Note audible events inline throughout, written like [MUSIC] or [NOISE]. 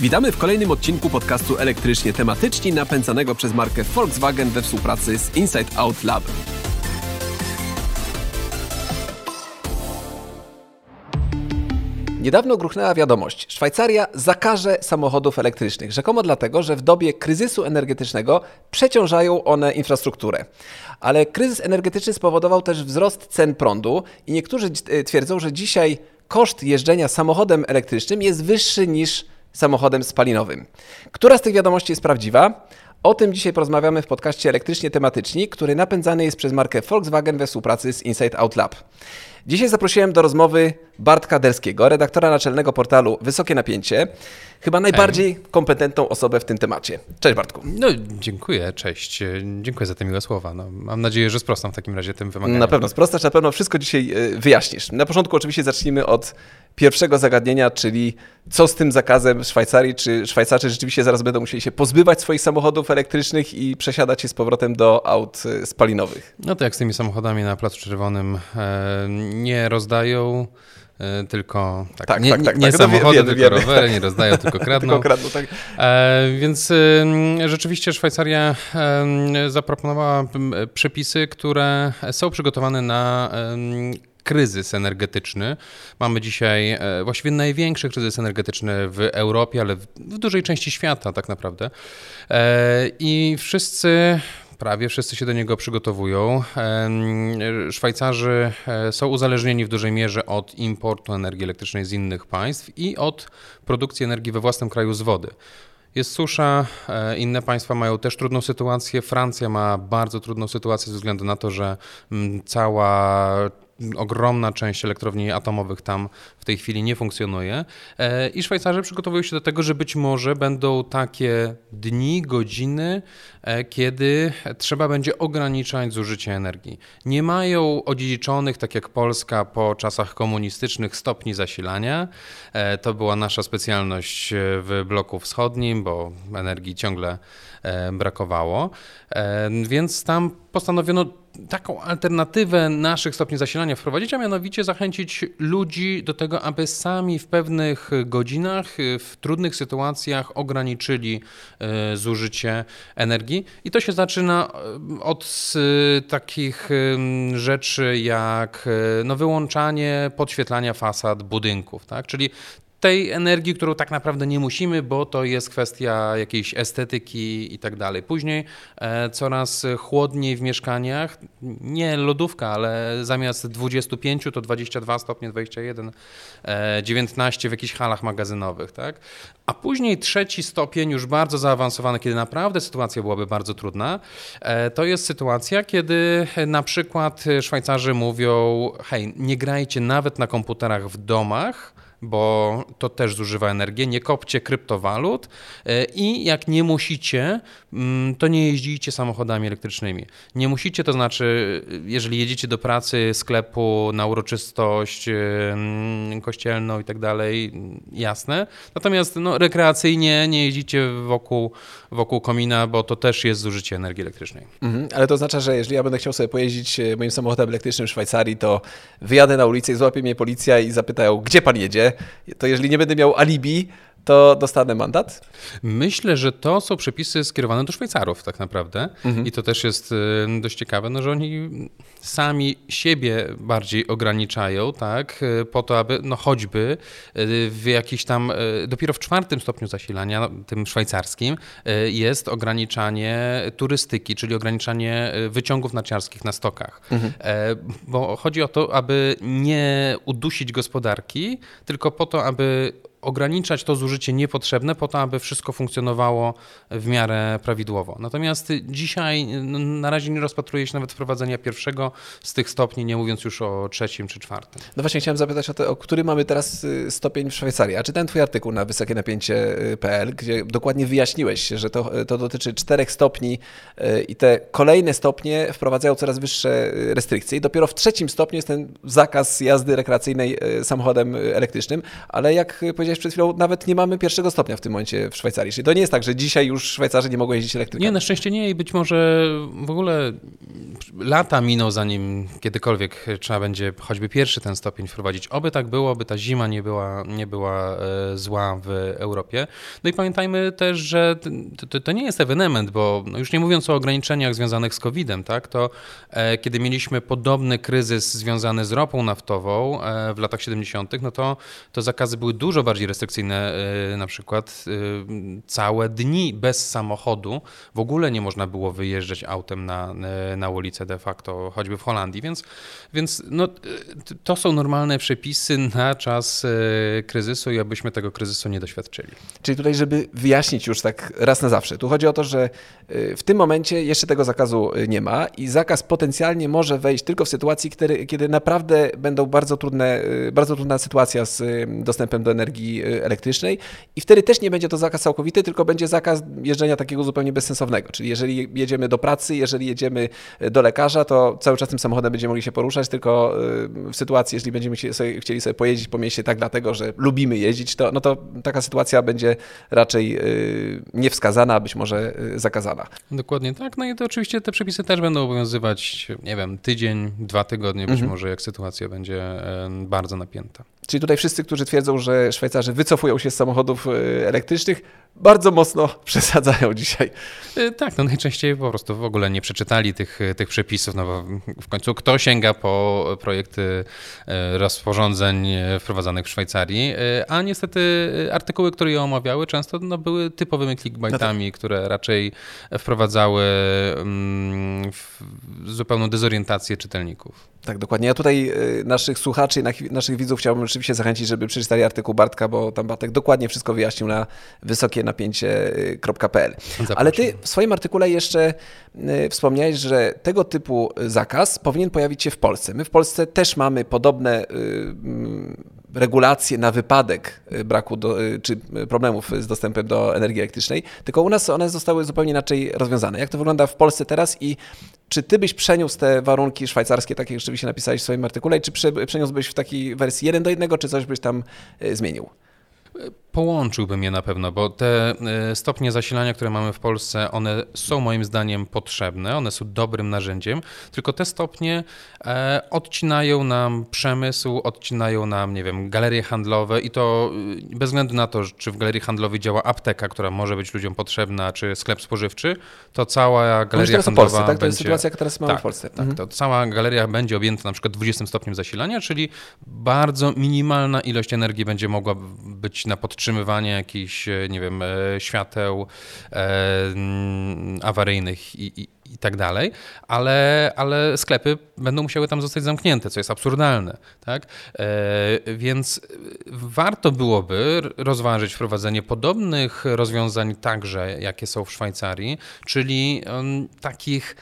Witamy w kolejnym odcinku podcastu elektrycznie tematyczni napędzanego przez markę Volkswagen we współpracy z Inside Out Lab. Niedawno gruchnęła wiadomość. Szwajcaria zakaże samochodów elektrycznych, rzekomo dlatego, że w dobie kryzysu energetycznego przeciążają one infrastrukturę. Ale kryzys energetyczny spowodował też wzrost cen prądu i niektórzy twierdzą, że dzisiaj koszt jeżdżenia samochodem elektrycznym jest wyższy niż samochodem spalinowym. Która z tych wiadomości jest prawdziwa? O tym dzisiaj porozmawiamy w podcaście elektrycznie tematyczni, który napędzany jest przez markę Volkswagen we współpracy z Inside Out Lab. Dzisiaj zaprosiłem do rozmowy Bartka Derskiego, redaktora naczelnego portalu Wysokie Napięcie, chyba najbardziej kompetentną osobę w tym temacie. Cześć Bartku. No, dziękuję, cześć. Dziękuję za te miłe słowa. No, mam nadzieję, że sprostam w takim razie tym wymaganiom. Na pewno sprostasz, na pewno wszystko dzisiaj e, wyjaśnisz. Na początku oczywiście zacznijmy od pierwszego zagadnienia, czyli co z tym zakazem w Szwajcarii? Czy Szwajcarzy rzeczywiście zaraz będą musieli się pozbywać swoich samochodów elektrycznych i przesiadać się z powrotem do aut e, spalinowych? No to jak z tymi samochodami na Placu Czerwonym e, nie rozdają e, tylko tak, tak, nie, tak, tak, nie tak. samochody, wiemy, tylko wiemy. rowery, nie rozdają, tylko [LAUGHS] kradną. tylko kradną tak. E, więc e, rzeczywiście Szwajcaria e, zaproponowała przepisy, które są przygotowane na kryzys energetyczny. Mamy dzisiaj e, właściwie największy kryzys energetyczny w Europie, ale w, dużej części świata tak naprawdę. E, I wszyscy prawie wszyscy się do niego przygotowują. Szwajcarzy e, są uzależnieni w dużej mierze od importu energii elektrycznej z innych państw i od produkcji energii we własnym kraju z wody. Jest susza, inne państwa mają też trudną sytuację. Francja ma bardzo trudną sytuację ze względu na to, że mm, cała ogromna część elektrowni atomowych tam w tej chwili nie funkcjonuje. E, I Szwajcarzy przygotowują się do tego, że być może będą takie dni, godziny, e, kiedy trzeba będzie ograniczać zużycie energii. Nie mają odziedziczonych, tak jak Polska po czasach komunistycznych, stopni zasilania. E, to była nasza specjalność w bloku wschodnim, bo energii ciągle brakowało. Więc tam postanowiono taką alternatywę naszych stopni zasilania wprowadzić, a mianowicie zachęcić ludzi do tego, aby sami w pewnych godzinach, w trudnych sytuacjach ograniczyli e, zużycie energii. I to się zaczyna e, od e, takich rzeczy jak no, wyłączanie podświetlania fasad budynków, tak? czyli tej energii, którą tak naprawdę nie musimy, bo to jest kwestia jakiejś estetyki i tak dalej. Później e, coraz chłodniej w mieszkaniach, nie lodówka, ale zamiast 25 to 22 stopnie, 21, e, 19 w jakichś halach magazynowych, tak? A później trzeci stopień, już bardzo zaawansowany, kiedy naprawdę sytuacja byłaby bardzo trudna, e, to jest sytuacja, kiedy na przykład Szwajcarzy mówią, hej, nie grajcie nawet na komputerach w domach, bo to też zużywa energię. Nie kopcie kryptowalut e, i jak nie musicie, mm, to nie jeździcie samochodami elektrycznymi. Nie musicie, to znaczy, jeżeli jedziecie do pracy, sklepu, na uroczystość mm, kościelną i tak dalej, jasne. Natomiast no, rekreacyjnie nie jeździcie wokół, wokół komina, bo to też jest zużycie energii elektrycznej. Mhm, ale to oznacza, że jeżeli ja będę chciał sobie pojeździć e, moim samochodem elektrycznym w Szwajcarii, to wyjadę na ulicę i złapie mnie policja i zapytają, gdzie pan jedzie? to jeżeli nie będę miał alibi, to dostanę mandat? Myślę, że to są przepisy skierowane do Szwajcarów tak naprawdę mhm. i to też jest y, dość ciekawe, no, że oni sami siebie bardziej ograniczają, tak, y, po to, aby no choćby y, w jakiś tam, dopiero w czwartym stopniu zasilania, no, tym szwajcarskim, jest ograniczanie turystyki, czyli ograniczanie wyciągów narciarskich na stokach. Mhm. E, bo chodzi o to, aby nie udusić gospodarki, tylko po to, aby ograniczać to zużycie niepotrzebne po to, aby wszystko funkcjonowało w miarę prawidłowo. Natomiast dzisiaj na razie nie rozpatruje się nawet wprowadzenia pierwszego z tych stopni, nie mówiąc już o trzecim czy czwartym. No właśnie chciałem zapytać o, to, o który mamy teraz y, stopień w Szwajcarii. A czytałem twój artykuł na wysokie napięcie.pl, gdzie dokładnie wyjaśniłeś, że to, to dotyczy czterech stopni y, i te kolejne stopnie wprowadzają coraz wyższe y, restrykcje i dopiero w trzecim stopniu jest ten zakaz jazdy rekreacyjnej samochodem elektrycznym, ale jak powiedziałeś przed chwilą, nawet nie mamy pierwszego stopnia w tym momencie w Szwajcarii. Czyli to nie jest tak, że dzisiaj już Szwajcarzy nie mogą jeździć elektryką. Nie, na szczęście nie i być może w ogóle lata miną, zanim kiedykolwiek trzeba będzie choćby pierwszy ten stopień wprowadzić. Oby tak było, by ta zima nie była, nie była e, zła w Europie. No i pamiętajmy też, że to, to nie jest ewenement, bo no już nie mówiąc o ograniczeniach związanych z COVID-em, tak, to e, kiedy mieliśmy podobny kryzys związany z ropą naftową e, w latach 70., no to, to zakazy były dużo bardziej restrykcyjne, na przykład całe dni bez samochodu w ogóle nie można było wyjeżdżać autem na, na ulicę de facto, choćby w Holandii, więc, więc no, to są normalne przepisy na czas kryzysu i abyśmy tego kryzysu nie doświadczyli. Czyli tutaj, żeby wyjaśnić już tak raz na zawsze, tu chodzi o to, że w tym momencie jeszcze tego zakazu nie ma i zakaz potencjalnie może wejść tylko w sytuacji, kiedy, kiedy naprawdę będą bardzo trudne, bardzo trudna sytuacja z dostępem do energii elektrycznej i wtedy też nie będzie to zakaz całkowity, tylko będzie zakaz jeżdżenia takiego zupełnie bezsensownego. Czyli jeżeli jedziemy do pracy, jeżeli jedziemy do lekarza, to cały czas tym samochodem będziemy mogli się poruszać, tylko w sytuacji, jeżeli będziemy sobie, chcieli sobie pojeździć po mieście tak dlatego, że lubimy jeździć, to, no to taka sytuacja będzie raczej niewskazana, być może zakazana. Dokładnie tak. No i to oczywiście te przepisy też będą obowiązywać, nie wiem, tydzień, dwa tygodnie, być mhm. może jak sytuacja będzie bardzo napięta. Czyli tutaj wszyscy, którzy twierdzą, że Szwajcarzy wycofują się z samochodów e, elektrycznych, bardzo mocno [LAUGHS] przesadzają dzisiaj. E, tak, no najczęściej po prostu w ogóle nie przeczytali tych, tych przepisów, no bo w końcu kto sięga po projekty e, rozporządzeń wprowadzanych w Szwajcarii, a niestety artykuły, które je omawiały często no, były typowymi clickbaitami, no to... które raczej wprowadzały mm, zupełną dezorientację czytelników. Tak, dokładnie. Ja tutaj naszych słuchaczy i naszych widzów chciałbym rzeczywiście zachęcić, żeby przeczytali artykuł Bartka, bo tam Bartek dokładnie wszystko wyjaśnił na wysokie napięcie.pl. Ale ty w swoim artykule jeszcze y, wspomniałeś, że tego typu zakaz powinien pojawić się w Polsce. My w Polsce też mamy podobne mm, regulacje na wypadek braku do, czy problemów z dostępem do energii elektrycznej, tylko u nas one zostały zupełnie inaczej rozwiązane. Jak to wygląda w Polsce teraz i czy ty byś przeniósł te warunki szwajcarskie, takie jak rzeczywiście napisałeś w swoim artykule, czy przeniósłbyś w takiej wersji 1 do 1, czy coś byś tam zmienił? Połączyłbym je na pewno, bo te e, stopnie zasilania, które mamy w Polsce, one są moim zdaniem potrzebne, one są dobrym narzędziem, tylko te stopnie e, odcinają nam przemysł, odcinają nam, nie wiem, galerie handlowe i to e, bez względu na to, czy w galerii handlowej działa apteka, która może być ludziom potrzebna, czy sklep spożywczy, to cała galeria handlowa Polsce, tak? To będzie... jest sytuacja, jaka teraz mamy tak, w Polsce. Tak, mhm. to cała galeria będzie objęta na przykład 20 stopniem zasilania, czyli bardzo minimalna ilość energii będzie mogła być na potrzebę podtrzymywanie jakichś, e, nie wiem, e, świateł e, mm, awaryjnych i, i, i tak dalej, ale, ale sklepy będą musiały tam zostać zamknięte, co jest absurdalne. Tak? Więc warto byłoby rozważyć wprowadzenie podobnych rozwiązań także, jakie są w Szwajcarii, czyli takich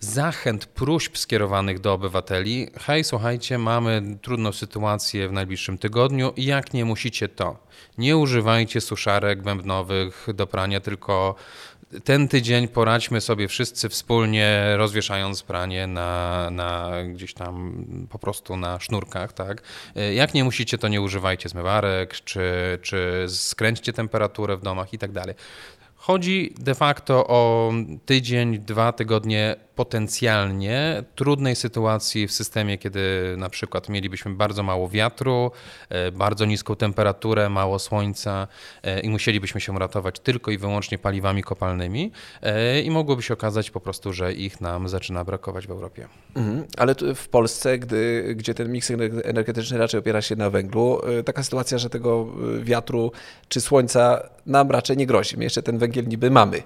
zachęt, próśb skierowanych do obywateli. Hej, słuchajcie, mamy trudną sytuację w najbliższym tygodniu, jak nie musicie to. Nie używajcie suszarek bębnowych do prania, tylko ten tydzień poradźmy sobie wszyscy wspólnie, rozwieszając pranie na, na gdzieś tam po prostu na sznurkach, tak? Jak nie musicie, to nie używajcie zmywarek, czy, czy skręćcie temperaturę w domach i tak dalej. Chodzi de facto o tydzień, dwa tygodnie potencjalnie trudnej sytuacji w systemie, kiedy na przykład mielibyśmy bardzo mało wiatru, e, bardzo niską temperaturę, mało słońca e, i musielibyśmy się ratować tylko i wyłącznie paliwami kopalnymi e, i mogłoby się okazać po prostu, że ich nam zaczyna brakować w Europie. Mhm, ale w Polsce, gdy, gdzie ten miks energetyczny raczej opiera się na węglu, taka sytuacja, że tego wiatru czy słońca nam raczej nie grozi. My jeszcze ten węgiel niby mamy.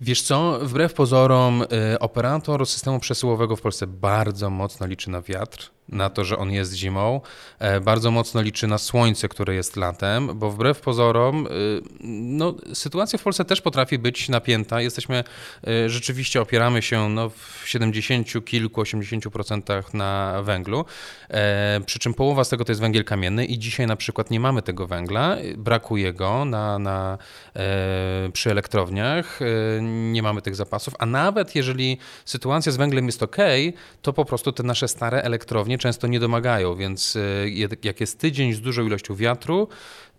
Wiesz co, wbrew pozorom, y, operator systemu przesyłowego w Polsce bardzo mocno liczy na wiatr na to, że on jest zimą. E, bardzo mocno liczy na słońce, które jest latem, bo wbrew pozorom, y, no, sytuacja w Polsce też potrafi być napięta. Jesteśmy, y, rzeczywiście opieramy się no, w 70 kilku, 80 procentach na węglu, e, przy czym połowa z tego to jest węgiel kamienny i dzisiaj na przykład nie mamy tego węgla, brakuje go na, na, e, przy elektrowniach, nie mamy tych zapasów, a nawet jeżeli sytuacja z węglem jest ok, to po prostu te nasze stare elektrownie często nie domagają, więc e, jak jest tydzień z dużą ilością wiatru,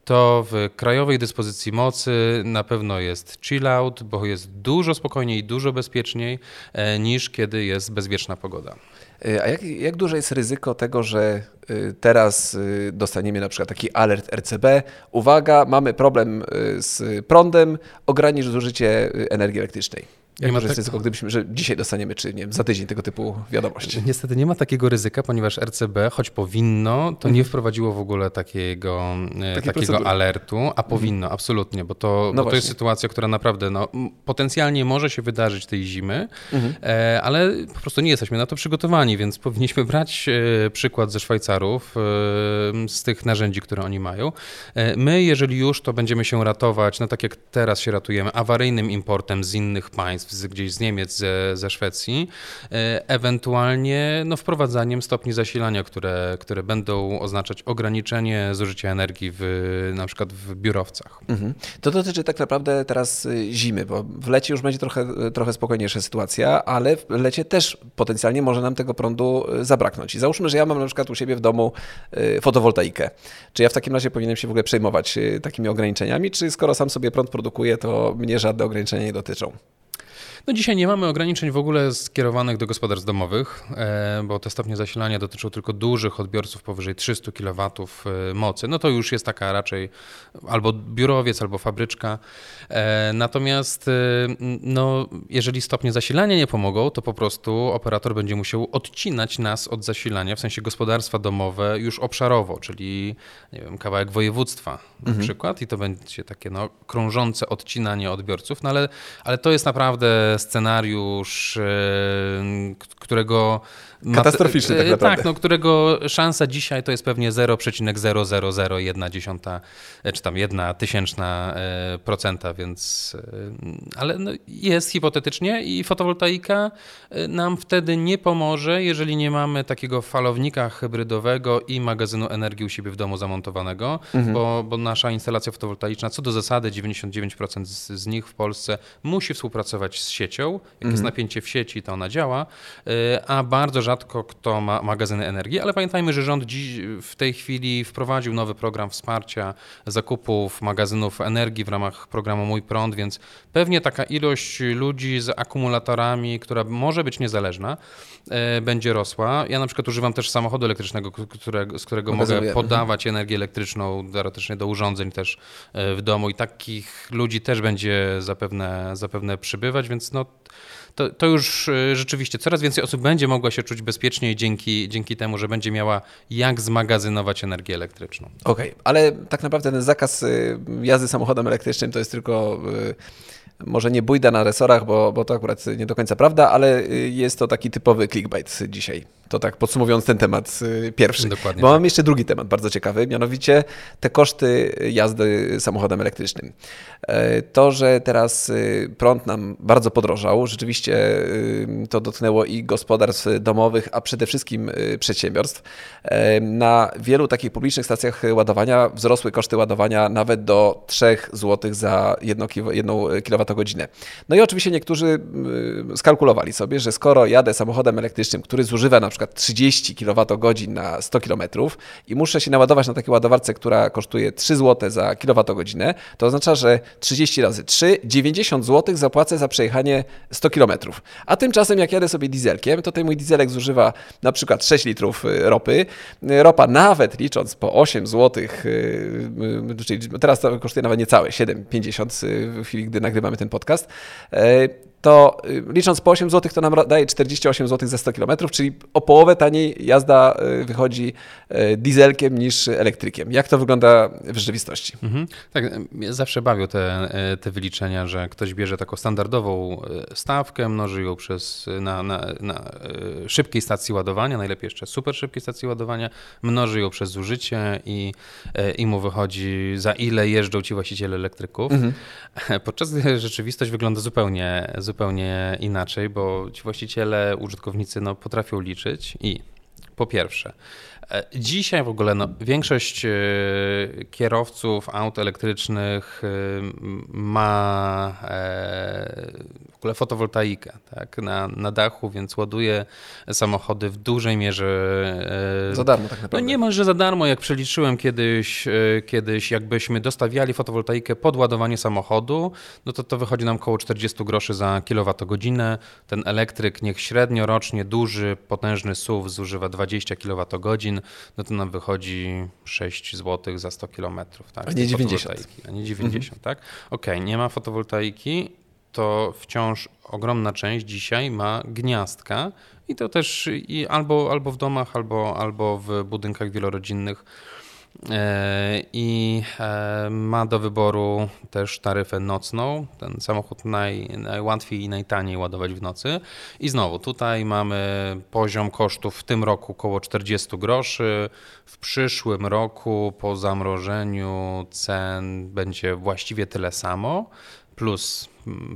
to w krajowej dyspozycji mocy na pewno jest chill out, bo jest dużo spokojniej dużo bezpieczniej e, niż kiedy jest bezwieczna pogoda. A jak, jak duże jest ryzyko tego, że teraz dostaniemy na przykład taki alert RCB? Uwaga, mamy problem z prądem, ogranicz zużycie energii elektrycznej. Jak nie ma tak... ryzyko, gdybyśmy, że dzisiaj dostaniemy, czy nie wiem, za tydzień tego typu wiadomość? Niestety nie ma takiego ryzyka, ponieważ RCB, choć powinno, to nie mhm. wprowadziło w ogóle takiego, e, takiego alertu, a mhm. powinno, absolutnie, bo, to, no bo to jest sytuacja, która naprawdę no, potencjalnie może się wydarzyć tej zimy, mhm. e, ale po prostu nie jesteśmy na to przygotowani, więc powinniśmy brać e, przykład ze Szwajcarów, z tych narzędzi, które oni mają. My, jeżeli już, to będziemy się ratować, no tak jak teraz się ratujemy, awaryjnym importem z innych państw, państw, gdzieś z Niemiec, ze, ze Szwecji, e, ewentualnie no, wprowadzaniem stopni zasilania, które, które będą oznaczać ograniczenie zużycia energii w, na przykład w biurowcach. Mhm. To dotyczy tak naprawdę teraz y, zimy, bo w lecie już będzie trochę, trochę spokojniejsza sytuacja, ale w lecie też potencjalnie może nam tego prądu y, zabraknąć. I załóżmy, że ja mam na przykład u siebie w domu y, fotowoltaikę. Czy ja w takim razie powinienem się w ogóle przejmować takimi ograniczeniami, czy skoro sam sobie prąd produkuje, to mnie żadne ograniczenia nie dotyczą? No dzisiaj nie mamy ograniczeń w ogóle skierowanych do gospodarstw domowych, e, bo te stopnie zasilania dotyczą tylko dużych odbiorców powyżej 300 kW e, mocy. No to już jest taka raczej albo biurowiec, albo fabryczka. E, natomiast no, jeżeli stopnie zasilania nie pomogą, to po prostu operator będzie musiał odcinać nas od zasilania, w sensie gospodarstwa domowe już obszarowo, czyli nie wiem, kawałek województwa mhm. na przykład i to będzie takie no, krążące odcinanie odbiorców, no ale, ale to jest naprawdę scenariusz, e, którego Katastroficzny tak naprawdę. Tak, no, którego szansa dzisiaj to jest pewnie 0,0001, czy tam 1 tysięczna e, procenta, więc e, ale no jest hipotetycznie i fotowoltaika e, nam wtedy nie pomoże, jeżeli nie mamy takiego falownika hybrydowego i magazynu energii u siebie w domu zamontowanego, mhm. bo, bo nasza instalacja fotowoltaiczna, co do zasady 99% z, z nich w Polsce musi współpracować z siecią. Jak mhm. jest napięcie w sieci, to ona działa, a bardzo rzadko rzadko kto ma magazyny energii, ale pamiętajmy, że rząd dziś w tej chwili wprowadził nowy program wsparcia zakupów magazynów energii w ramach programu Mój Prąd, więc pewnie taka ilość ludzi z akumulatorami, która może być niezależna, e, będzie rosła. Ja na przykład używam też samochodu elektrycznego, którego, z którego mogę podawać energię elektryczną teoretycznie do urządzeń też e, w domu i takich ludzi też będzie zapewne, zapewne przybywać, więc no to, to już e, rzeczywiście coraz więcej osób będzie mogła się czuć bezpieczniej dzięki, dzięki temu, że będzie miała jak zmagazynować energię elektryczną. Okej, okay, ale tak naprawdę ten zakaz e, jazdy samochodem elektrycznym to jest tylko e, może nie bójda na resorach, bo, bo to akurat nie do końca prawda, ale jest to taki typowy clickbait dzisiaj. To tak podsumowując ten temat y, pierwszy. Dokładnie. Bo tak. mam jeszcze drugi temat bardzo ciekawy, mianowicie te koszty jazdy samochodem elektrycznym. E, to, że teraz y, prąd nam bardzo podrożał, rzeczywiście y, to dotknęło i gospodarstw domowych, a przede wszystkim przedsiębiorstw. E, na wielu takich publicznych stacjach ładowania wzrosły koszty ładowania nawet do 3 zł za 1 kWh. No i oczywiście niektórzy skalkulowali sobie, że skoro jadę samochodem elektrycznym, który zużywa na przykład przykład 30 kWh na 100 km i muszę się naładować na takiej ładowarce, która kosztuje 3 zł za kWh, to oznacza, że 30 razy 3, 90 zł zapłacę za przejechanie 100 km. A tymczasem jak jadę sobie dieselkiem, to ten mój dieselek zużywa na przykład 6 litrów y, ropy. Ropa nawet licząc po 8 zł, y, y, czyli teraz to kosztuje nawet niecałe 7,50 w chwili, gdy nagrywamy ten podcast, to y, licząc po 8 zł, to nam daje 48 zł za 100 km, czyli o połowę taniej jazda y, wychodzi y, dieselkiem niż elektrykiem. Jak to wygląda w rzeczywistości? Mhm. Tak, zawsze bawią te, te wyliczenia, że ktoś bierze taką standardową stawkę, mnoży ją przez, na, na, na szybkiej stacji ładowania, najlepiej jeszcze super szybkiej stacji ładowania, mnoży ją przez zużycie i, i mu wychodzi za ile jeżdżą ci właściciele elektryków. Mhm. [LAUGHS] Podczas gdy rzeczywistość wygląda zupełnie, zupełnie zupełnie inaczej, bo ci właściciele, użytkownicy no, potrafią liczyć. I po pierwsze, e, dzisiaj w ogóle no, większość e, kierowców aut elektrycznych e, ma ogóle fotowoltaikę tak, na, na dachu, więc ładuje samochody w dużej mierze. E, za darmo tak naprawdę. No niemalże za darmo, jak przeliczyłem kiedyś, e, kiedyś jakbyśmy dostawiali fotowoltaikę pod ładowanie samochodu, no to to wychodzi nam około 40 groszy za kilowatogodzinę. Ten elektryk niech średnio rocznie duży, potężny SUV zużywa 20 kWh, no to nam wychodzi 6 zł za 100 km. Tak, a nie 90. A nie 90, mhm. tak? Okej, okay, nie ma fotowoltaiki, to wciąż ogromna część dzisiaj ma gniazdka i to też i albo, albo w domach, albo, albo w budynkach wielorodzinnych. E, I e, ma do wyboru też taryfę nocną. Ten samochód naj, najłatwiej i najtaniej ładować w nocy. I znowu tutaj mamy poziom kosztów w tym roku około 40 groszy. W przyszłym roku po zamrożeniu cen będzie właściwie tyle samo plus,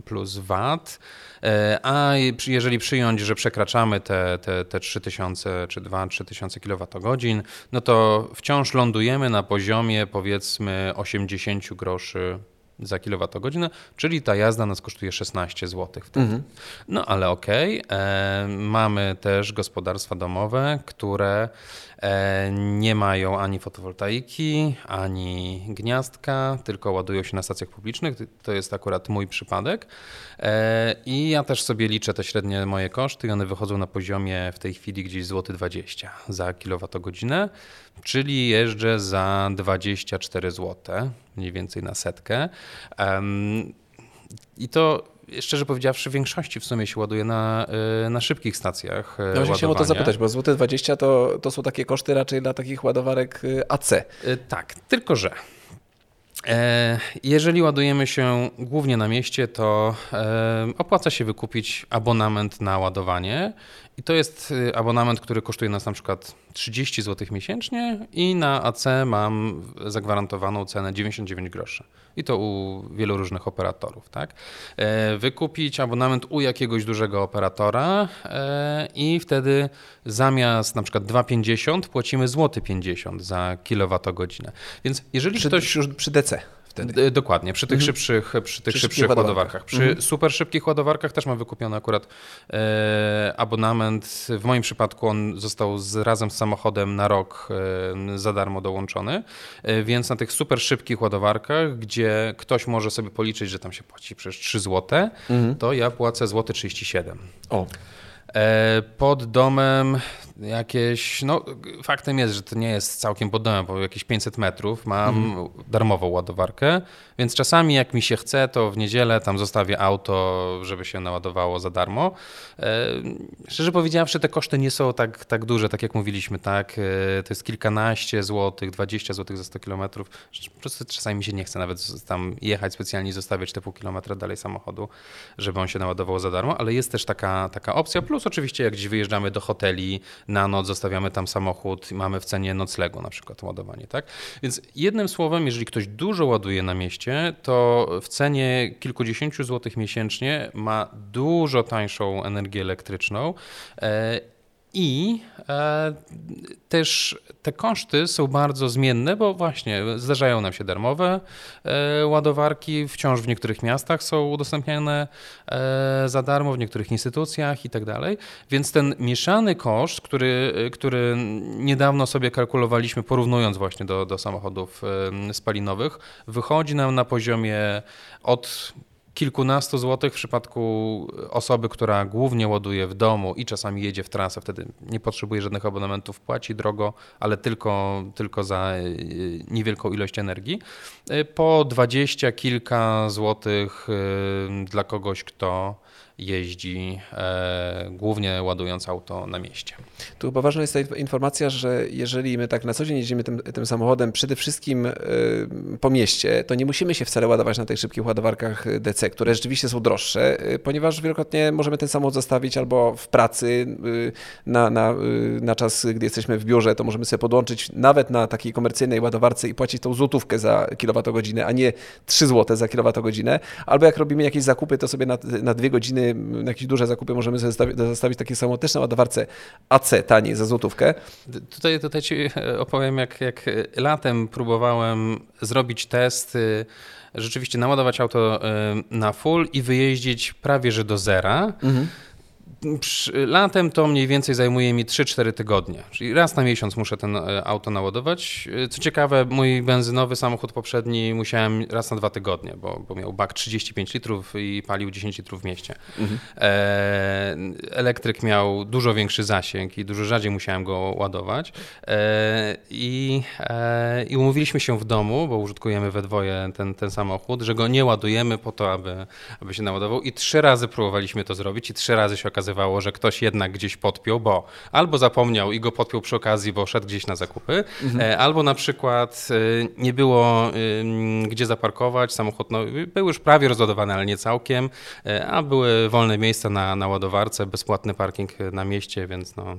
plus VAT. E, a jeżeli przyjąć, że przekraczamy te, te, te 3000 czy 2-3 tysiące kWh, no to wciąż lądujemy na poziomie powiedzmy 80 groszy za kilowatogodzinę, czyli ta jazda nas kosztuje 16 zł. Mhm. No ale okej, okay. e, mamy też gospodarstwa domowe, które e, nie mają ani fotowoltaiki, ani gniazdka, tylko ładują się na stacjach publicznych. To jest akurat mój przypadek. E, I ja też sobie liczę te średnie moje koszty i one wychodzą na poziomie w tej chwili gdzieś złoty 20 za kilowatogodzinę, czyli jeżdżę za 24 zł, mniej więcej na setkę. I to szczerze powiedziawszy, w większości w sumie się ładuje na, e, na szybkich stacjach. E, no właśnie chciałem o to zapytać, bo złote 20 to, to są takie koszty raczej dla takich ładowarek AC. Tak, tylko że E, jeżeli ładujemy się głównie na mieście, to e, opłaca się wykupić abonament na ładowanie. I to jest y, abonament, który kosztuje nas na przykład 30 zł miesięcznie i na AC mam zagwarantowaną cenę 99 groszy. I to u wielu różnych operatorów. Tak? E, wykupić abonament u jakiegoś dużego operatora i wtedy zamiast na przykład 2,50 płacimy złoty 50 za kilowatogodzinę. Więc jeżeli przy, ktoś... Już przy DC. Wtedy. Dokładnie, przy tych mhm. szybszych, przy tych przy szybszych ładowarkach. Przy mhm. super szybkich ładowarkach też mam wykupiony akurat e, abonament. W moim przypadku on został z, razem z samochodem na rok e, za darmo dołączony, e, więc na tych super szybkich ładowarkach, gdzie ktoś może sobie policzyć, że tam się płaci przez 3 zł, mhm. to ja płacę złoty 37. O. E, pod domem jakieś, no faktem jest, że to nie jest całkiem pod domem, bo jakieś 500 metrów mam mhm. darmową ładowarkę, więc czasami jak mi się chce, to w niedzielę tam zostawię auto, żeby się naładowało za darmo. E, szczerze powiedziawszy, te koszty nie są tak, tak duże, tak jak mówiliśmy, tak, e, to jest kilkanaście złotych, 20 złotych za 100 kilometrów. Po prostu czasami mi się nie chce nawet tam jechać specjalnie i zostawiać te pół kilometra dalej samochodu, żeby on się naładował za darmo, ale jest też taka, taka opcja, plus oczywiście jak gdzieś wyjeżdżamy do hoteli, na noc zostawiamy tam samochód i mamy w cenie noclegu na przykład ładowanie, tak? Więc jednym słowem, jeżeli ktoś dużo ładuje na mieście, to w cenie kilkudziesięciu złotych miesięcznie ma dużo tańszą energię elektryczną e, i e, też te koszty są bardzo zmienne, bo właśnie zdarzają nam się darmowe e, ładowarki, wciąż w niektórych miastach są udostępniane e, za darmo, w niektórych instytucjach i tak dalej. Więc ten mieszany koszt, który, który niedawno sobie kalkulowaliśmy, porównując właśnie do, do samochodów spalinowych, wychodzi nam na poziomie od kilkunastu złotych w przypadku osoby, która głównie ładuje w domu i czasami jedzie w trasę, wtedy nie potrzebuje żadnych abonamentów, płaci drogo, ale tylko, tylko za e, niewielką ilość energii. E, po dwadzieścia kilka złotych e, dla kogoś, kto jeździ e, głównie ładując auto na mieście. Tu chyba ważna jest ta informacja, że jeżeli my tak na co dzień jeździmy tym, tym samochodem przede wszystkim e, po mieście, to nie musimy się wcale ładować na tych szybkich ładowarkach DC, które rzeczywiście są droższe, e, ponieważ wielokrotnie możemy ten samochód zostawić albo w pracy e, na, na, na czas, gdy jesteśmy w biurze, to możemy sobie podłączyć nawet na takiej komercyjnej ładowarce i płacić tą złotówkę za kilowatogodzinę, a nie 3 zł za kilowatogodzinę, albo jak robimy jakieś zakupy, to sobie na, na dwie godziny na jakieś duże zakupy, możemy sobie zostawić, takie samo też na ładowarce AC taniej za złotówkę. Tutaj, tutaj ci opowiem, jak, jak latem próbowałem zrobić test rzeczywiście naładować auto na full i wyjeździć prawie że do zera. Mhm. Latem to mniej więcej zajmuje mi 3-4 tygodnie, czyli raz na miesiąc muszę ten e, auto naładować. E, co ciekawe, mój benzynowy samochód poprzedni musiałem raz na dwa tygodnie, bo, bo miał bak 35 litrów i palił 10 litrów w mieście. Mhm. E, elektryk miał dużo większy zasięg i dużo rzadziej musiałem go ładować. I, I umówiliśmy się w domu, bo użytkujemy we dwoje ten, ten samochód, że go nie ładujemy po to, aby, aby się naładował. I trzy razy próbowaliśmy to zrobić i trzy razy się okazało, okazywało, że ktoś jednak gdzieś podpiął, bo albo zapomniał i go podpiął przy okazji, bo szedł gdzieś na zakupy, mhm. E, albo na przykład e, nie było gdzie zaparkować, samochód no, był już prawie rozładowany, ale nie całkiem, e, a były wolne miejsca na, na ładowarce, bezpłatny parking na mieście, więc no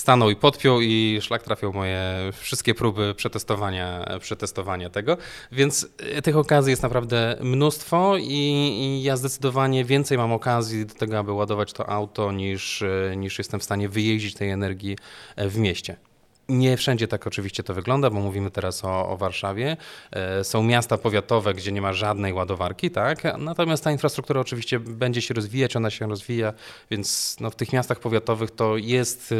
stanął i podpiął i szlak trafił moje wszystkie próby przetestowania, przetestowania tego. Więc e, tych okazji jest naprawdę mnóstwo i, i ja zdecydowanie więcej mam okazji do tego, aby ładować to auto niż, e, niż jestem w stanie wyjeździć tej energii e, w mieście. Nie wszędzie tak oczywiście to wygląda, bo mówimy teraz o, o, Warszawie. E, są miasta powiatowe, gdzie nie ma żadnej ładowarki, tak? Natomiast ta infrastruktura oczywiście będzie się rozwijać, ona się rozwija, więc no, w tych miastach powiatowych to jest e,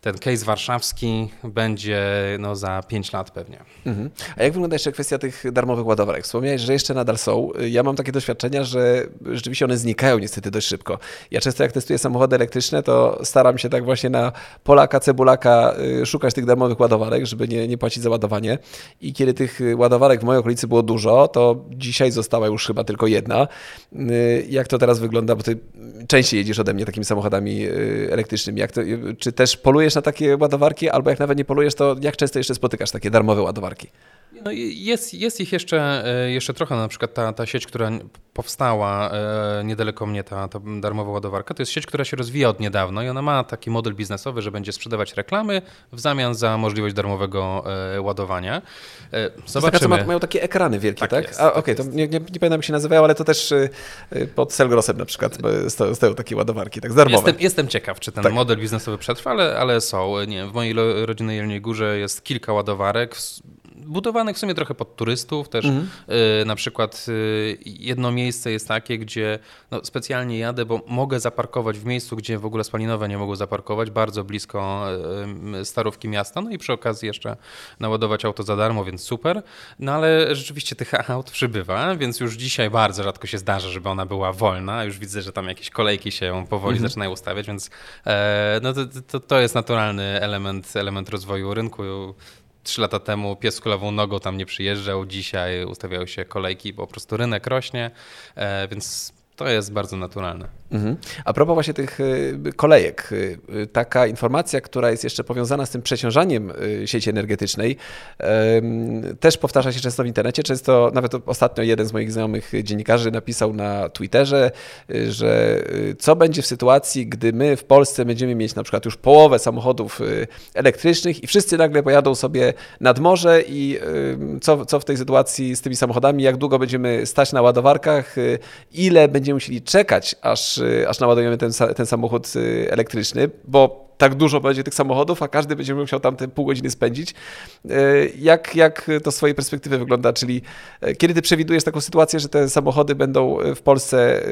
ten case warszawski, będzie no, za 5 lat pewnie. Mhm. A jak wygląda jeszcze kwestia tych darmowych ładowarek? Wspomniałeś, że jeszcze nadal są. Ja mam takie doświadczenia, że rzeczywiście one znikają niestety dość szybko. Ja często jak testuję samochody elektryczne, to staram się tak właśnie na Polaka, Cebulaka y, szukać szukać tych darmowych ładowarek, żeby nie, nie płacić za ładowanie. I kiedy tych ładowarek w mojej okolicy było dużo, to dzisiaj została już chyba tylko jedna. Y, jak to teraz wygląda? Bo ty częściej jedziesz ode mnie takimi samochodami y, elektrycznymi. To, y, czy też polujesz na takie ładowarki, albo jak nawet nie polujesz, to jak często jeszcze spotykasz takie darmowe ładowarki? No jest, jest ich jeszcze, e, jeszcze trochę, na przykład ta, ta sieć, która powstała niedaleko mnie, ta, ta darmowa ładowarka, to jest sieć, która się rozwija od niedawna i ona ma taki model biznesowy, że będzie sprzedawać reklamy w zamian za możliwość darmowego ładowania. Zobaczymy. Taka, mają takie ekrany wielkie, tak? tak? Jest, A, tak Okej, okay, to nie, nie, nie pamiętam jak się nazywają, ale to też pod Selgrosem na przykład stoją takie ładowarki, tak, darmowe. Jestem, jestem ciekaw, czy ten tak. model biznesowy przetrwa, ale, ale są. Nie, w mojej rodzinnej Jelniej Górze jest kilka ładowarek, budowanych w sumie trochę pod turystów też. Mhm. Y, na przykład y, jedno miejsce jest takie, gdzie no, specjalnie jadę, bo mogę zaparkować w miejscu, gdzie w ogóle spalinowe nie mogą zaparkować, bardzo blisko y, starówki miasta, no i przy okazji jeszcze naładować auto za darmo, więc super. No ale rzeczywiście tych [LAUGHS] aut przybywa, więc już dzisiaj bardzo rzadko się zdarza, żeby ona była wolna. Już widzę, że tam jakieś kolejki się powoli mhm. zaczynają ustawiać, więc e, no to, to, to jest naturalny element, element rozwoju rynku trzy lata temu pies z kulawą nogą tam nie przyjeżdżał, dzisiaj ustawiają się kolejki, bo po prostu rynek rośnie, e, więc to jest bardzo naturalne. Mhm. A propos właśnie tych y, kolejek, y, y, taka informacja, która jest jeszcze powiązana z tym przeciążaniem sieci energetycznej, też powtarza się często w internecie. Często, nawet ostatnio jeden z moich znajomych dziennikarzy napisał na Twitterze, że co będzie w sytuacji, gdy my w Polsce będziemy mieć na przykład już połowę samochodów elektrycznych i wszyscy nagle pojadą sobie nad morze i co, co w tej sytuacji z tymi samochodami, jak długo będziemy stać na ładowarkach, ile będziemy musieli czekać, aż Y, aż naładujemy ten, ten samochód y, elektryczny, bo tak dużo będzie tych samochodów, a każdy będzie musiał tam te pół godziny spędzić. Y, jak, jak to z swojej perspektywy wygląda? Czyli kiedy ty przewidujesz taką sytuację, że te samochody będą w Polsce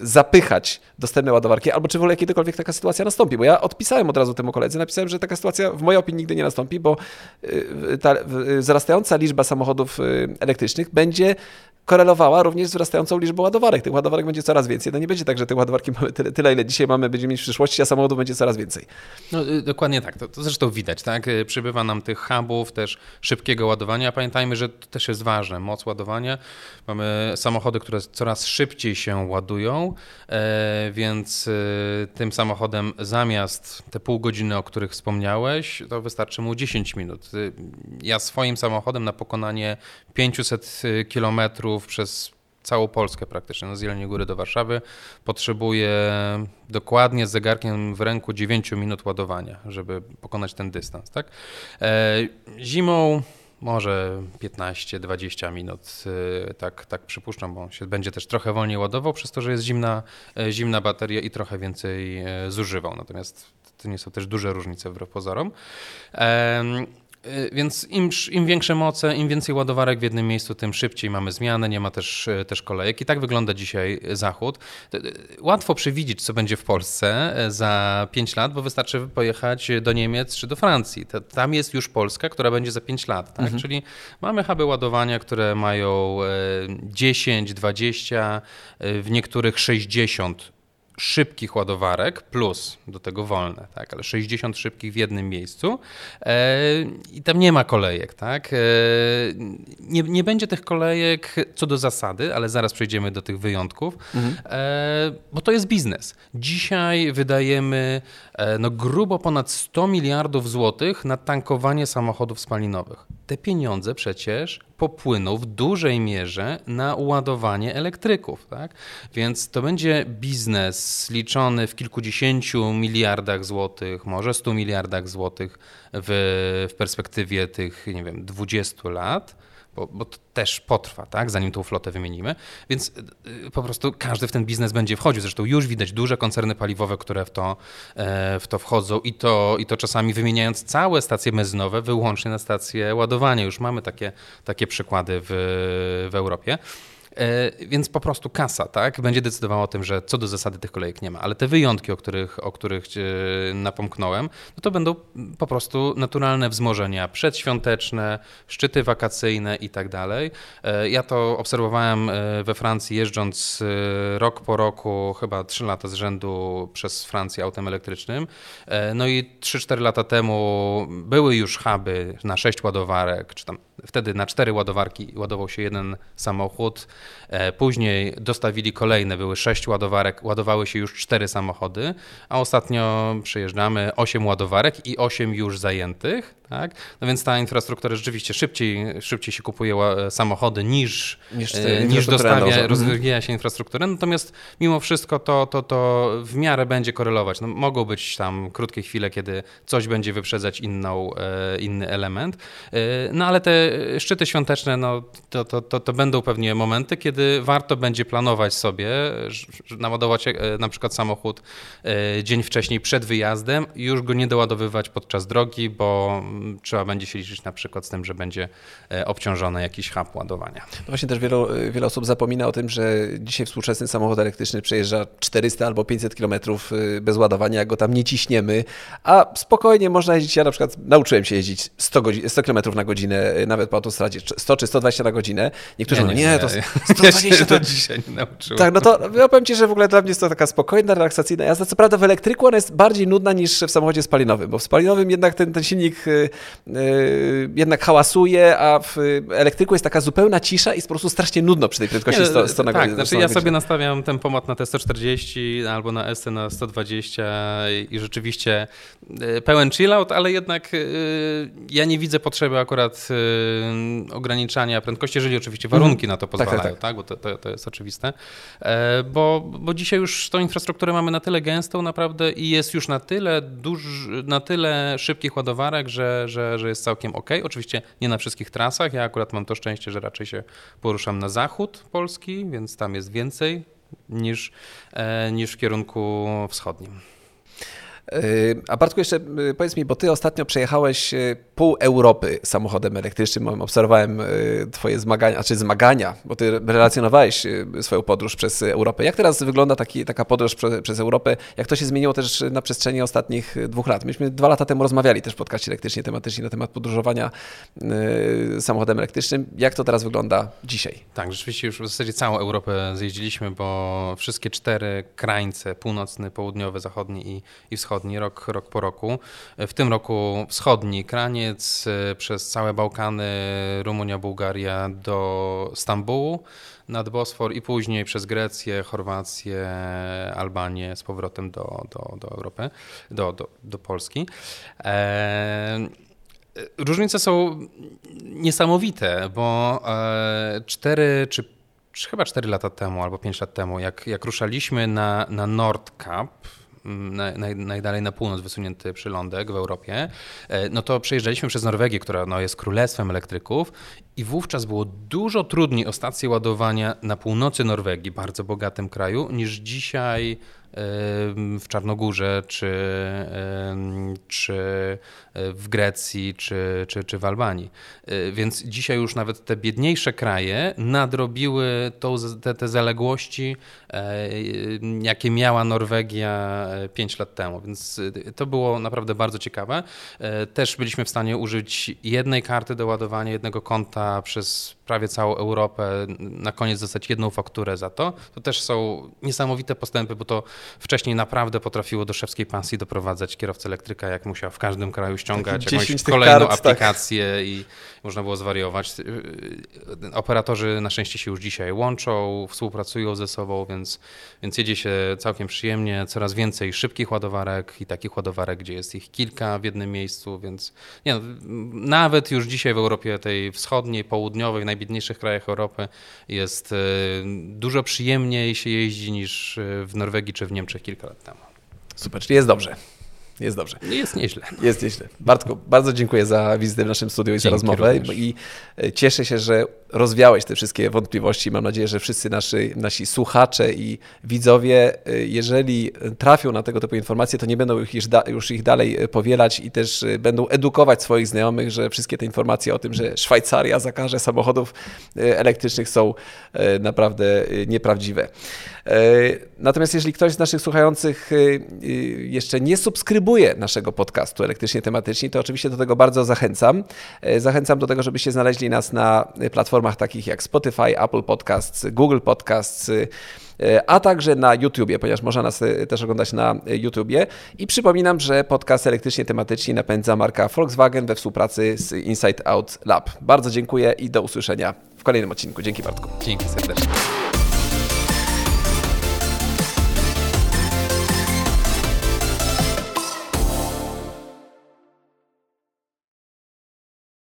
zapychać dostępne ładowarki, albo czy w ogóle kiedykolwiek taka sytuacja nastąpi? Bo ja odpisałem od razu temu koledze, napisałem, że taka sytuacja w mojej opinii nigdy nie nastąpi, bo ta wzrastająca liczba samochodów elektrycznych będzie korelowała również z wzrastającą liczbą ładowarek. Tych ładowarek będzie coraz więcej. No nie będzie tak, że te ładowarki mamy tyle, tyle ile dzisiaj mamy, będziemy mieć w przyszłości, a samochodów będzie coraz więcej. No, y, dokładnie tak. To, to zresztą widać, tak? Y, przybywa nam tych hubów, też szybkiego ładowania. Pamiętajmy, że to też jest ważne. Moc ładowania. Mamy samochody, które coraz szybciej się ładują, e, więc e, tym samochodem zamiast te pół godziny, o których wspomniałeś, to wystarczy mu 10 minut. Ja swoim samochodem na pokonanie 500 kilometrów przez całą Polskę praktycznie, no z Jeleniej Góry do Warszawy, potrzebuje dokładnie z zegarkiem w ręku 9 minut ładowania, żeby pokonać ten dystans. Tak? E, zimą może 15-20 minut, y, tak, tak przypuszczam, bo się będzie też trochę wolniej ładował, przez to, że jest zimna, e, zimna bateria i trochę więcej e, zużywał. Natomiast to nie są też duże różnice wbrew pozorom. Y, więc im, im większe moce, im więcej ładowarek w jednym miejscu, tym szybciej mamy zmianę, nie ma też, y, też kolejek. I tak wygląda dzisiaj Zachód. Y, łatwo przewidzieć, co będzie w Polsce za 5 lat, bo wystarczy pojechać do Niemiec czy do Francji. Tam jest już Polska, która będzie za 5 lat. Tak? Mhm. Czyli mamy huby ładowania, które mają 10, 20, w niektórych 60 szybkich ładowarek plus do tego wolne, tak, ale 60 szybkich w jednym miejscu e, i tam nie ma kolejek, tak. E, nie, nie będzie tych kolejek co do zasady, ale zaraz przejdziemy do tych wyjątków, mhm. e, bo to jest biznes. Dzisiaj wydajemy e, no, grubo ponad 100 miliardów złotych na tankowanie samochodów spalinowych. Te pieniądze przecież popłyną w dużej mierze na ładowanie elektryków. Tak? Więc to będzie biznes liczony w kilkudziesięciu miliardach złotych, może 100 miliardach złotych w, w perspektywie tych, nie wiem, 20 lat bo, bo to też potrwa, tak, zanim tą flotę wymienimy. Więc y, po prostu każdy w ten biznes będzie wchodził. Zresztą już widać duże koncerny paliwowe, które w to, e, w to wchodzą i to, i to czasami wymieniając całe stacje benzynowe wyłącznie na stacje ładowania. Już mamy takie, takie przykłady w, w Europie. E, więc po prostu kasa tak, będzie decydowała o tym, że co do zasady tych kolejek nie ma. Ale te wyjątki, o których, o których napomknąłem, no to będą po prostu naturalne wzmożenia przedświąteczne, szczyty wakacyjne i tak dalej. E, ja to obserwowałem e, we Francji jeżdżąc rok po roku, chyba 3 lata z rzędu przez Francję autem elektrycznym. No i 3-4 lata temu były już huby na 6 ładowarek, czy tam wtedy na 4 ładowarki ładował się jeden samochód. E, później dostawili kolejne, były sześć ładowarek, ładowały się już cztery samochody, a ostatnio przyjeżdżamy osiem ładowarek i osiem już zajętych. Tak? No więc ta infrastruktura rzeczywiście szybciej, szybciej się kupuje samochody niż, niż, e, niż dostawia, mhm. rozwija się infrastrukturę. Natomiast mimo wszystko to, to, to w miarę będzie korelować. No, mogą być tam krótkie chwile, kiedy coś będzie wyprzedzać inną, e, inny element. No ale te szczyty świąteczne, no, to, to, to, to będą pewnie momenty, kiedy warto będzie planować sobie, naładować e, na przykład samochód e, dzień wcześniej przed wyjazdem już go nie doładowywać podczas drogi, bo trzeba będzie się liczyć na przykład z tym, że będzie e, obciążony jakiś hub ładowania. No właśnie też wiele, wiele osób zapomina o tym, że dzisiaj współczesny samochód elektryczny przejeżdża 400 albo 500 km bez ładowania, jak go tam nie ciśniemy, a spokojnie można jeździć, ja na przykład nauczyłem się jeździć 100, 100 km na godzinę, nawet po autostradzie, 100 czy 120 na godzinę. Niektórzy mówią, nie, nie, to 120 ja to [LAUGHS] dzisiaj nie nauczyłem. Tak, no to ja powiem Ci, że w ogóle dla mnie jest to taka spokojna, relaksacyjna jazda. Co prawda w elektryku ona jest bardziej nudna niż w samochodzie spalinowym, bo w spalinowym jednak ten, ten silnik jednak hałasuje, a w elektryku jest taka zupełna cisza i jest po prostu strasznie nudno przy tej prędkości nie, 100, 100 na Tak, znaczy ja sobie nastawiam tempomat na te 140 albo na SC na 120 i rzeczywiście y, pełen chillout, ale jednak y, ja nie widzę potrzeby akurat y, ograniczania prędkości, jeżeli oczywiście warunki mm. na to pozwalają. Tak, tak, tak. tak bo to, to, to, jest oczywiste. E, bo, bo dzisiaj już tą infrastrukturę mamy na tyle gęstą naprawdę i jest już na tyle duż, na tyle szybkich ładowarek, że, że, że jest całkiem ok. Oczywiście nie na wszystkich trasach. Ja akurat mam to szczęście, że raczej się poruszam na zachód Polski, więc tam jest więcej niż, e, niż w kierunku wschodnim. A Bartku, jeszcze y, powiedz mi, bo ty ostatnio przejechałeś pół Europy samochodem elektrycznym. Obserwowałem y, twoje zmagania, czy zmagania, bo ty relacjonowałeś swoją podróż przez Europę. Jak teraz wygląda taki, taka podróż prze, przez Europę? Jak to się zmieniło też na przestrzeni ostatnich dwóch lat? Myśmy dwa lata temu rozmawiali też w podcaście elektrycznie tematycznie na temat podróżowania samochodem elektrycznym. Jak to teraz wygląda dzisiaj? Tak, rzeczywiście już w zasadzie całą Europę zjeździliśmy, bo wszystkie cztery krańce, północny, południowy, zachodni i, i wschodni, wschodni rok, rok po roku. W tym roku wschodni kraniec e, przez całe Bałkany, Rumunia, Bułgaria do Stambułu nad Bosfor i później przez Grecję, Chorwację, Albanię z powrotem do, do, do Europy, do, do, do Polski. E, różnice są niesamowite, bo e, cztery czy, czy chyba cztery lata temu albo pięć lat temu, jak, jak ruszaliśmy na, na Nordkap, mm, naj, najdalej na północ wysunięty przylądek w Europie, no to przejeżdżaliśmy przez Norwegię, która no, jest królestwem elektryków i wówczas było dużo trudniej o stację ładowania na północy Norwegii, bardzo bogatym kraju, niż dzisiaj w Czarnogórze, czy, czy w Grecji, czy, czy, czy w Albanii. Y, więc dzisiaj już nawet te biedniejsze kraje nadrobiły tą, te, te zaległości, e, jakie miała Norwegia 5 e, lat temu. Więc to było naprawdę bardzo ciekawe. E, też byliśmy w stanie użyć jednej karty do ładowania, jednego konta przez prawie całą Europę, na koniec dostać jedną fakturę za to. To też są niesamowite postępy, bo to wcześniej naprawdę potrafiło do szewskiej pensji doprowadzać kierowcę elektryka, jak musiał w każdym kraju ściągać jakąś kolejną kart, tak. aplikację tak. i można było zwariować. Operatorzy na szczęście się już dzisiaj łączą, współpracują ze sobą, więc, więc jedzie się całkiem przyjemnie. Coraz więcej szybkich ładowarek i takich ładowarek, gdzie jest ich kilka w jednym miejscu, więc nie, no, nawet już dzisiaj w Europie tej wschodniej, południowej, najbiedniejszych krajach Europy jest e, dużo przyjemniej się jeździ niż e, w Norwegii czy w Niemczech kilka lat temu. Super, czyli jest dobrze. Jest dobrze. Jest nieźle. Jest nieźle. Bartku, bardzo dziękuję za wizytę w naszym studiu i za rozmowę. Również. I e, cieszę się, że rozwiałeś te wszystkie wątpliwości. Mam nadzieję, że wszyscy nasi, nasi słuchacze i widzowie, e, jeżeli trafią na tego typu informacje, to nie będą już, już ich dalej e, powielać i też będą edukować swoich znajomych, że wszystkie te informacje o tym, że Szwajcaria zakaże samochodów elektrycznych są naprawdę nieprawdziwe. Natomiast jeżeli ktoś z naszych słuchających jeszcze nie subskrybuje, naszego podcastu elektrycznie tematyczni, to oczywiście do tego bardzo zachęcam. E, zachęcam do tego, żebyście znaleźli nas na platformach takich jak Spotify, Apple Podcasts, Google Podcasts, e, a także na YouTubie, ponieważ można nas e, też oglądać na YouTubie. I przypominam, że podcast elektrycznie tematyczni napędza marka Volkswagen we współpracy z Inside Out Lab. Bardzo dziękuję i do usłyszenia w kolejnym odcinku. Dzięki Bartku. Dzięki serdecznie.